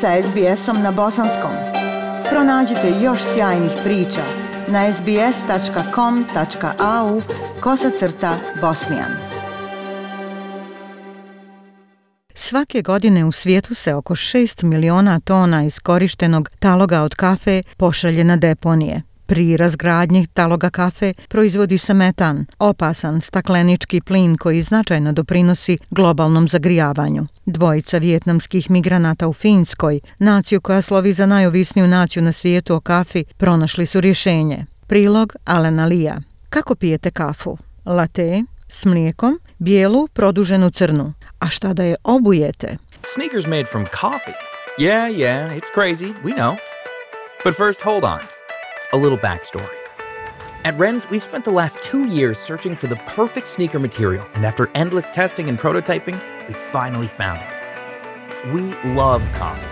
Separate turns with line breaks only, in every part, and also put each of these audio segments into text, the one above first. sa SBS-om na bosanskom. Pronađite još sjajnih priča na sbs.com.au kosacrta bosnijan. Svake godine u svijetu se oko 6 miliona tona iskorištenog taloga od kafe pošalje na deponije. Pri razgradnji taloga kafe proizvodi se metan, opasan staklenički plin koji značajno doprinosi globalnom zagrijavanju. Dvojica vjetnamskih migranata u Finskoj, naciju koja slovi za najovisniju naciju na svijetu o kafi, pronašli su rješenje. Prilog Alena Lija. Kako pijete kafu? Late, s mlijekom, bijelu, produženu crnu. A šta da je obujete? Sneakers made from coffee. Yeah, yeah, it's crazy, we know. But first, hold on. A little backstory. At Ren's, we've spent the last two years searching for the perfect sneaker material, and after endless testing and prototyping, we finally found it. We love coffee,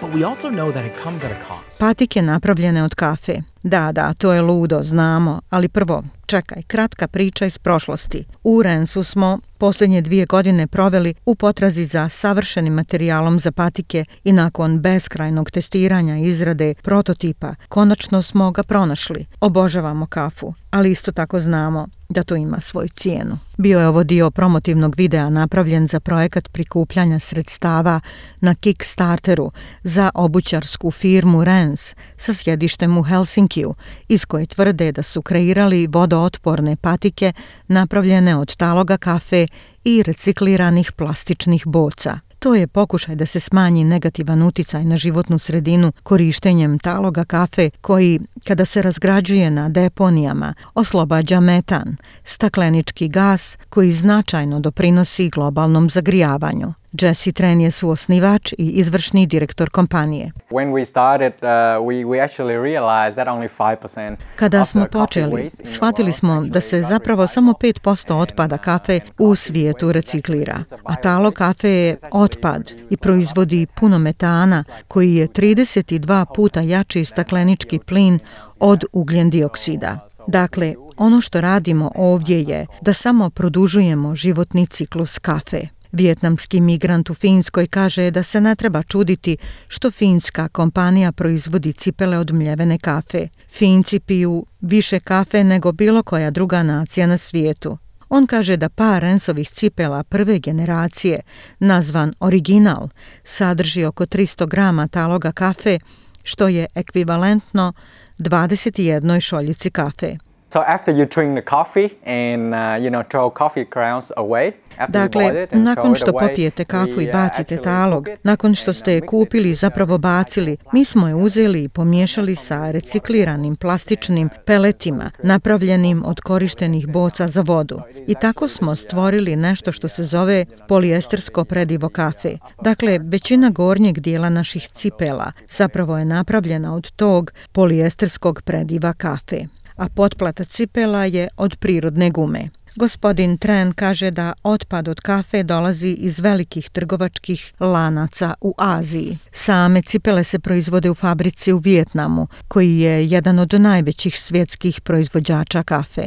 but we also know that it comes at a cost. Patike napravljene od kafe. Da, da, to je ludo, znamo, ali prvo, čekaj, kratka priča iz prošlosti. U Rensu smo posljednje dvije godine proveli u potrazi za savršenim materijalom za patike i nakon beskrajnog testiranja izrade prototipa, konačno smo ga pronašli. Obožavamo kafu, ali isto tako znamo da to ima svoju cijenu. Bio je ovo dio promotivnog videa napravljen za projekat prikupljanja sredstava na Kickstarteru za obućarsku firmu Rens sa sjedištem u Helsinkiju, iz koje tvrde da su kreirali vodo otporne patike napravljene od taloga kafe i recikliranih plastičnih boca. To je pokušaj da se smanji negativan uticaj na životnu sredinu korištenjem taloga kafe koji, kada se razgrađuje na deponijama, oslobađa metan, staklenički gaz koji značajno doprinosi globalnom zagrijavanju. Jesse Tren je suosnivač i izvršni direktor kompanije. When we started, uh, we, we actually realized that only 5% Kada smo počeli, shvatili smo da se zapravo samo 5% otpada kafe u svijetu reciklira. A talo kafe je otpad i proizvodi puno metana koji je 32 puta jači staklenički plin od ugljen dioksida. Dakle, ono što radimo ovdje je da samo produžujemo životni ciklus kafe. Vjetnamski migrant u Finskoj kaže da se ne treba čuditi što finska kompanija proizvodi cipele od mljevene kafe. Finci piju više kafe nego bilo koja druga nacija na svijetu. On kaže da par rensovih cipela prve generacije, nazvan original, sadrži oko 300 grama taloga kafe, što je ekvivalentno 21. šoljici kafe. So after you drink the coffee and uh, you know throw coffee grounds away Dakle, nakon što popijete kafu i bacite talog, nakon što ste je kupili i uh, zapravo bacili, mi smo je uzeli i pomiješali sa recikliranim plastičnim peletima napravljenim od korištenih boca za vodu. I tako smo stvorili nešto što se zove polijestersko predivo kafe. Dakle, većina gornjeg dijela naših cipela zapravo je napravljena od tog polijesterskog prediva kafe a potplata cipela je od prirodne gume. Gospodin Tren kaže da otpad od kafe dolazi iz velikih trgovačkih lanaca u Aziji. Same cipele se proizvode u fabrici u Vijetnamu, koji je jedan od najvećih svjetskih proizvođača kafe.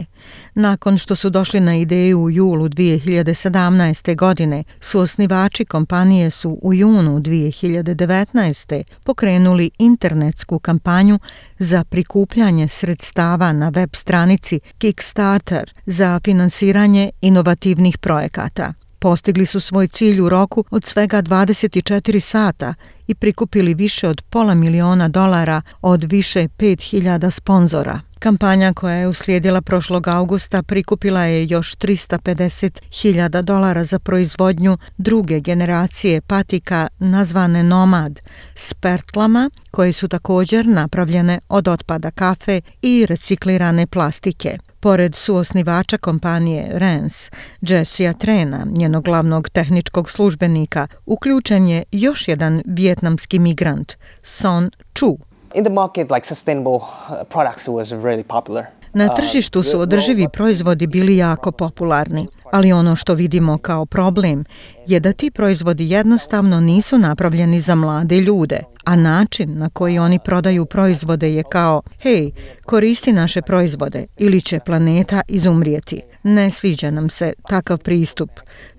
Nakon što su došli na ideju u julu 2017. godine, su osnivači kompanije su u junu 2019. pokrenuli internetsku kampanju za prikupljanje sredstava na web stranici Kickstarter za finansiranje financiranje inovativnih projekata. Postigli su svoj cilj u roku od svega 24 sata i prikupili više od pola miliona dolara od više 5000 sponzora. Kampanja koja je uslijedila prošlog augusta prikupila je još 350.000 dolara za proizvodnju druge generacije patika nazvane Nomad s pertlama koje su također napravljene od otpada kafe i reciklirane plastike. Pored suosnivača kompanije RENS, Jessia Trena, njenog glavnog tehničkog službenika, uključen je još jedan vjetnamski migrant, Son Chu. In the market, like sustainable uh, products was really popular. Na tržištu su održivi proizvodi bili jako popularni, ali ono što vidimo kao problem je da ti proizvodi jednostavno nisu napravljeni za mlade ljude, a način na koji oni prodaju proizvode je kao hej, koristi naše proizvode ili će planeta izumrijeti. Ne sviđa nam se takav pristup.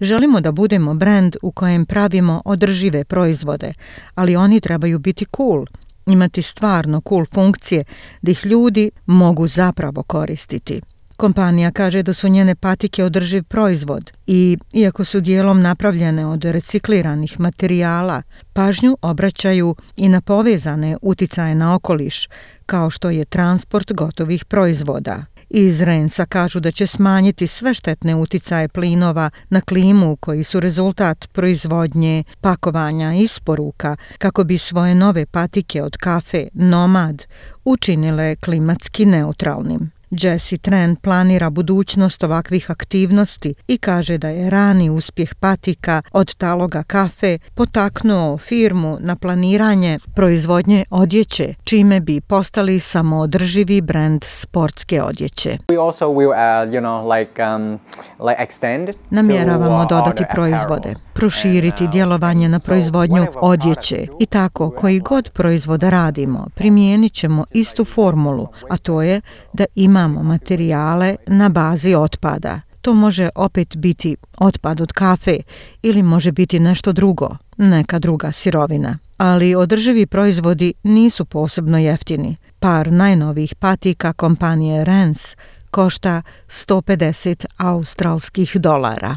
Želimo da budemo brand u kojem pravimo održive proizvode, ali oni trebaju biti cool, imati stvarno cool funkcije da ih ljudi mogu zapravo koristiti. Kompanija kaže da su njene patike održiv proizvod i, iako su dijelom napravljene od recikliranih materijala, pažnju obraćaju i na povezane uticaje na okoliš, kao što je transport gotovih proizvoda. Iz Rensa kažu da će smanjiti sve štetne uticaje plinova na klimu koji su rezultat proizvodnje, pakovanja i isporuka kako bi svoje nove patike od kafe Nomad učinile klimatski neutralnim. Jesse Tren planira budućnost ovakvih aktivnosti i kaže da je rani uspjeh patika od taloga kafe potaknuo firmu na planiranje proizvodnje odjeće, čime bi postali samoodrživi brend sportske odjeće. We also will, uh, you know, like, um, like Namjeravamo dodati proizvode. Apparels proširiti djelovanje na proizvodnju odjeće i tako koji god proizvoda radimo, primijenit ćemo istu formulu, a to je da imamo materijale na bazi otpada. To može opet biti otpad od kafe ili može biti nešto drugo, neka druga sirovina. Ali održivi proizvodi nisu posebno jeftini. Par najnovih patika kompanije Rens košta 150 australskih dolara.